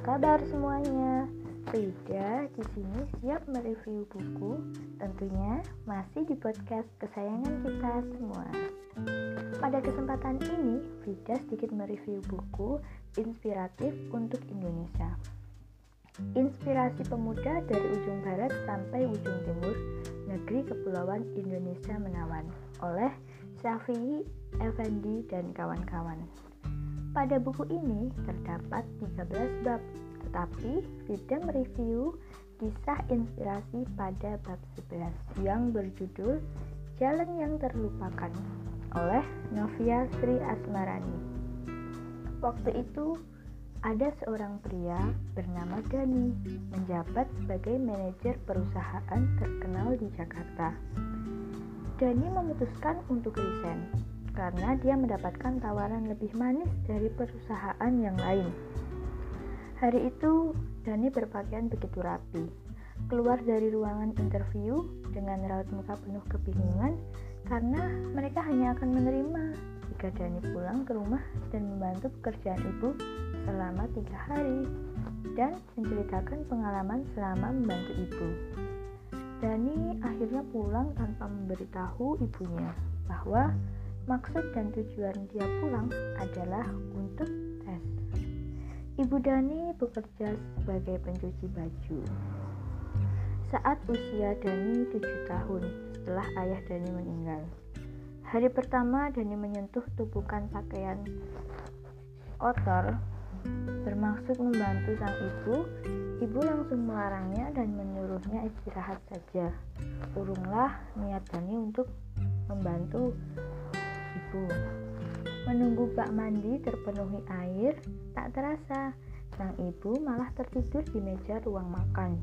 kabar semuanya? Frida di sini siap mereview buku, tentunya masih di podcast kesayangan kita semua. Pada kesempatan ini, Frida sedikit mereview buku inspiratif untuk Indonesia. Inspirasi pemuda dari ujung barat sampai ujung timur, negeri kepulauan Indonesia menawan oleh Syafi'i Effendi dan kawan-kawan. Pada buku ini terdapat 13 bab, tetapi Frida mereview kisah inspirasi pada bab 11 yang berjudul Jalan yang Terlupakan oleh Novia Sri Asmarani. Waktu itu ada seorang pria bernama Dani menjabat sebagai manajer perusahaan terkenal di Jakarta. Dani memutuskan untuk resign karena dia mendapatkan tawaran lebih manis dari perusahaan yang lain. Hari itu, Dani berpakaian begitu rapi. Keluar dari ruangan interview dengan raut muka penuh kebingungan karena mereka hanya akan menerima jika Dani pulang ke rumah dan membantu pekerjaan ibu selama tiga hari dan menceritakan pengalaman selama membantu ibu. Dani akhirnya pulang tanpa memberitahu ibunya bahwa Maksud dan tujuan dia pulang adalah untuk tes. Ibu Dani bekerja sebagai pencuci baju. Saat usia Dani 7 tahun setelah ayah Dani meninggal. Hari pertama Dani menyentuh tupukan pakaian kotor bermaksud membantu sang ibu, ibu langsung melarangnya dan menyuruhnya istirahat saja. Urunglah niat Dani untuk membantu ibu. Menunggu bak mandi terpenuhi air, tak terasa sang ibu malah tertidur di meja ruang makan.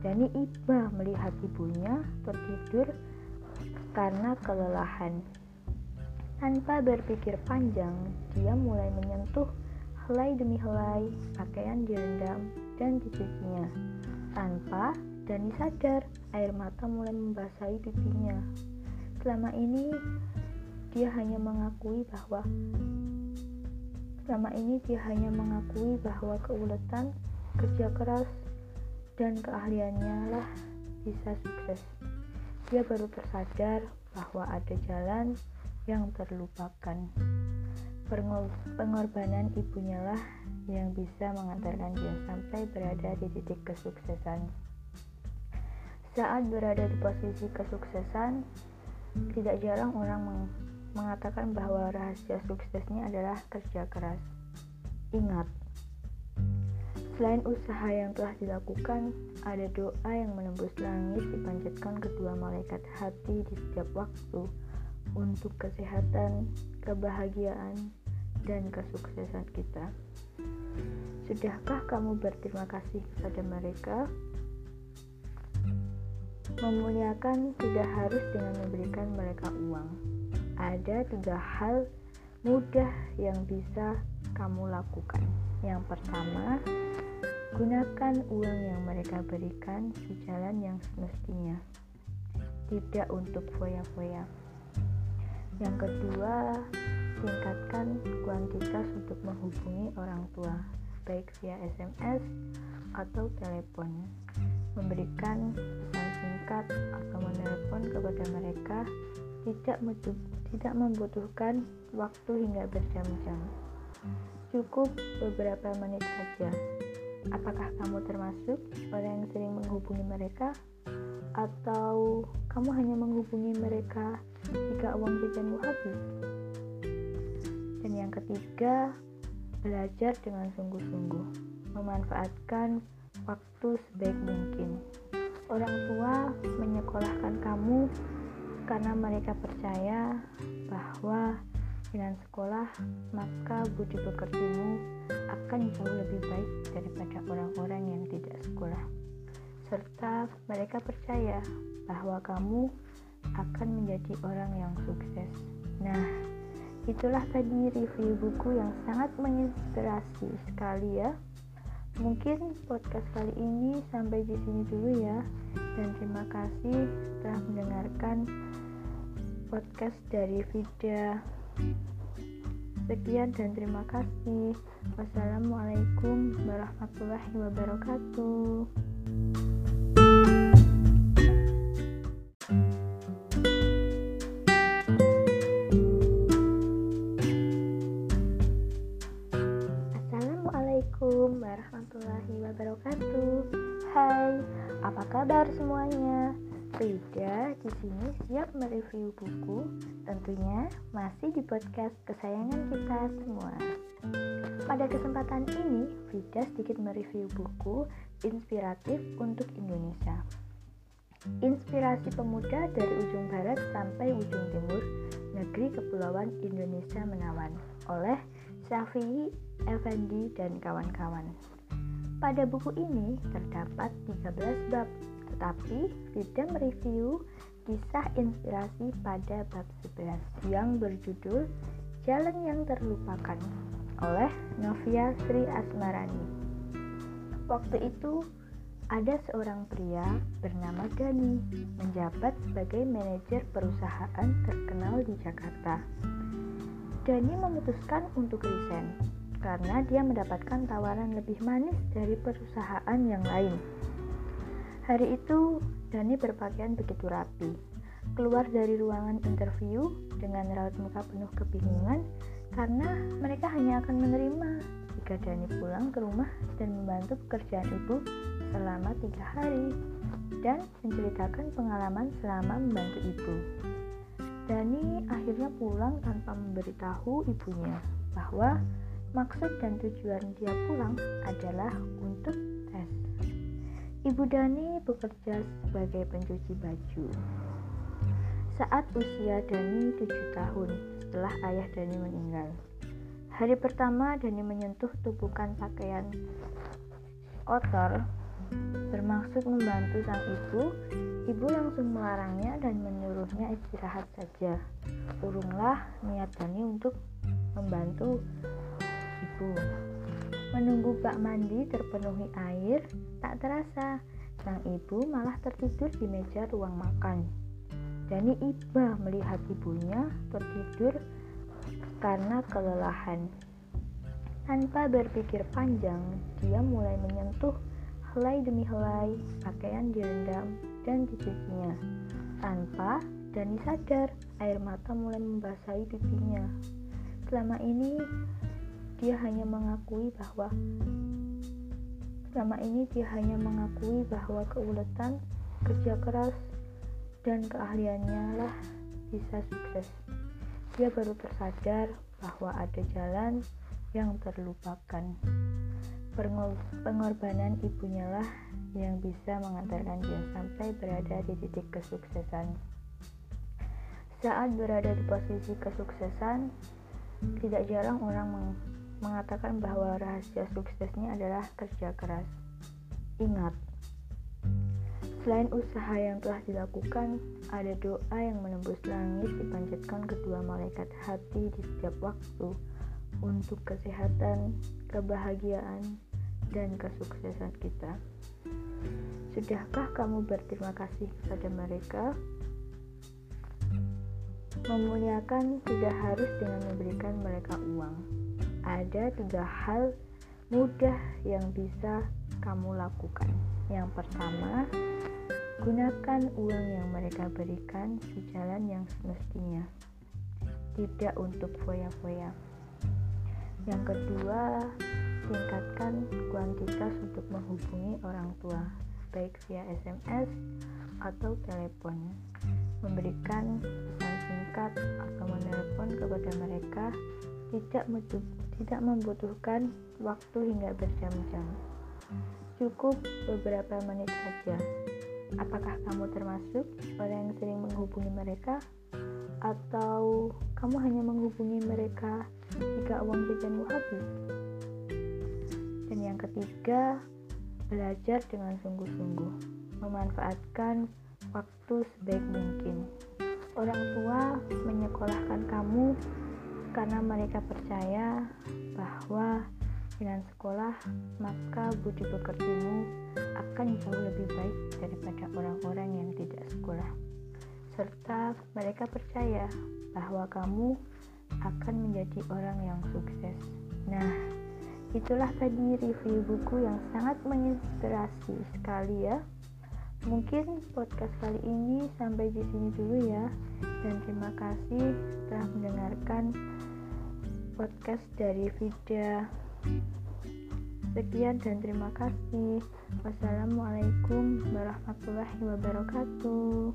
Dani iba melihat ibunya tertidur karena kelelahan. Tanpa berpikir panjang, dia mulai menyentuh helai demi helai pakaian direndam dan dicucinya. Tanpa Dani sadar, air mata mulai membasahi pipinya. Selama ini dia hanya mengakui bahwa selama ini dia hanya mengakui bahwa keuletan, kerja keras, dan keahliannya lah bisa sukses. Dia baru tersadar bahwa ada jalan yang terlupakan. Pengorbanan ibunya lah yang bisa mengantarkan dia sampai berada di titik kesuksesan. Saat berada di posisi kesuksesan, tidak jarang orang mengatakan bahwa rahasia suksesnya adalah kerja keras. Ingat, selain usaha yang telah dilakukan, ada doa yang menembus langit dipanjatkan kedua malaikat hati di setiap waktu untuk kesehatan, kebahagiaan, dan kesuksesan kita. Sudahkah kamu berterima kasih kepada mereka? Memuliakan tidak harus dengan memberikan mereka uang ada tiga hal mudah yang bisa kamu lakukan. Yang pertama, gunakan uang yang mereka berikan jalan yang semestinya, tidak untuk foya-foya. Yang kedua, tingkatkan kuantitas untuk menghubungi orang tua, baik via SMS atau telepon. Memberikan pesan singkat atau menelepon kepada mereka tidak tidak membutuhkan waktu hingga berjam-jam. Cukup beberapa menit saja. Apakah kamu termasuk orang yang sering menghubungi mereka? Atau kamu hanya menghubungi mereka jika uang jajanmu habis? Dan yang ketiga, belajar dengan sungguh-sungguh, memanfaatkan waktu sebaik mungkin. Orang tua menyekolahkan kamu karena mereka percaya bahwa dengan sekolah maka budi pekertimu akan jauh lebih baik daripada orang-orang yang tidak sekolah. Serta mereka percaya bahwa kamu akan menjadi orang yang sukses. Nah itulah tadi review buku yang sangat menginspirasi sekali ya. Mungkin podcast kali ini sampai di sini dulu ya. Dan terima kasih telah mendengarkan podcast dari Vida Sekian dan terima kasih. Wassalamualaikum warahmatullahi wabarakatuh. Di sini siap mereview buku, tentunya masih di podcast kesayangan kita semua. Pada kesempatan ini, Frida sedikit mereview buku inspiratif untuk Indonesia. Inspirasi pemuda dari ujung barat sampai ujung timur, negeri kepulauan Indonesia menawan oleh Syafi'i Effendi dan kawan-kawan. Pada buku ini terdapat 13 bab tetapi Frida mereview kisah inspirasi pada bab 11 yang berjudul Jalan yang Terlupakan oleh Novia Sri Asmarani. Waktu itu ada seorang pria bernama Dani menjabat sebagai manajer perusahaan terkenal di Jakarta. Dani memutuskan untuk resign karena dia mendapatkan tawaran lebih manis dari perusahaan yang lain. Hari itu, Dani berpakaian begitu rapi. Keluar dari ruangan interview dengan raut muka penuh kebingungan karena mereka hanya akan menerima jika Dani pulang ke rumah dan membantu pekerjaan ibu selama tiga hari dan menceritakan pengalaman selama membantu ibu. Dani akhirnya pulang tanpa memberitahu ibunya bahwa maksud dan tujuan dia pulang adalah untuk Ibu Dani bekerja sebagai pencuci baju. Saat usia Dani 7 tahun setelah ayah Dani meninggal. Hari pertama Dani menyentuh tubukan pakaian kotor bermaksud membantu sang ibu, ibu langsung melarangnya dan menyuruhnya istirahat saja. Urunglah niat Dani untuk membantu ibu. Menunggu bak mandi terpenuhi air, tak terasa sang ibu malah tertidur di meja ruang makan. Dani iba melihat ibunya tertidur karena kelelahan. Tanpa berpikir panjang, dia mulai menyentuh helai demi helai pakaian direndam dan dicucinya. Tanpa Dani sadar, air mata mulai membasahi pipinya. Selama ini dia hanya mengakui bahwa selama ini dia hanya mengakui bahwa keuletan, kerja keras, dan keahliannya lah bisa sukses. Dia baru tersadar bahwa ada jalan yang terlupakan. Pengorbanan ibunya lah yang bisa mengantarkan dia sampai berada di titik kesuksesan. Saat berada di posisi kesuksesan, tidak jarang orang mengatakan bahwa rahasia suksesnya adalah kerja keras. Ingat, selain usaha yang telah dilakukan, ada doa yang menembus langit dipanjatkan kedua malaikat hati di setiap waktu untuk kesehatan, kebahagiaan, dan kesuksesan kita. Sudahkah kamu berterima kasih kepada mereka? Memuliakan tidak harus dengan memberikan mereka uang ada tiga hal mudah yang bisa kamu lakukan. Yang pertama, gunakan uang yang mereka berikan di jalan yang semestinya, tidak untuk foya-foya. Yang kedua, tingkatkan kuantitas untuk menghubungi orang tua, baik via SMS atau telepon. Memberikan pesan singkat atau menelepon kepada mereka tidak tidak membutuhkan waktu hingga berjam-jam. Cukup beberapa menit saja. Apakah kamu termasuk orang yang sering menghubungi mereka? Atau kamu hanya menghubungi mereka jika uang jajanmu habis? Dan yang ketiga, belajar dengan sungguh-sungguh, memanfaatkan waktu sebaik mungkin. Orang tua menyekolahkan kamu karena mereka percaya bahwa dengan sekolah maka budi pekertimu akan jauh lebih baik daripada orang-orang yang tidak sekolah serta mereka percaya bahwa kamu akan menjadi orang yang sukses. Nah, itulah tadi review buku yang sangat menginspirasi sekali ya. Mungkin podcast kali ini sampai di sini dulu ya. Dan terima kasih telah mendengarkan podcast dari Vida. Sekian dan terima kasih. Wassalamualaikum warahmatullahi wabarakatuh.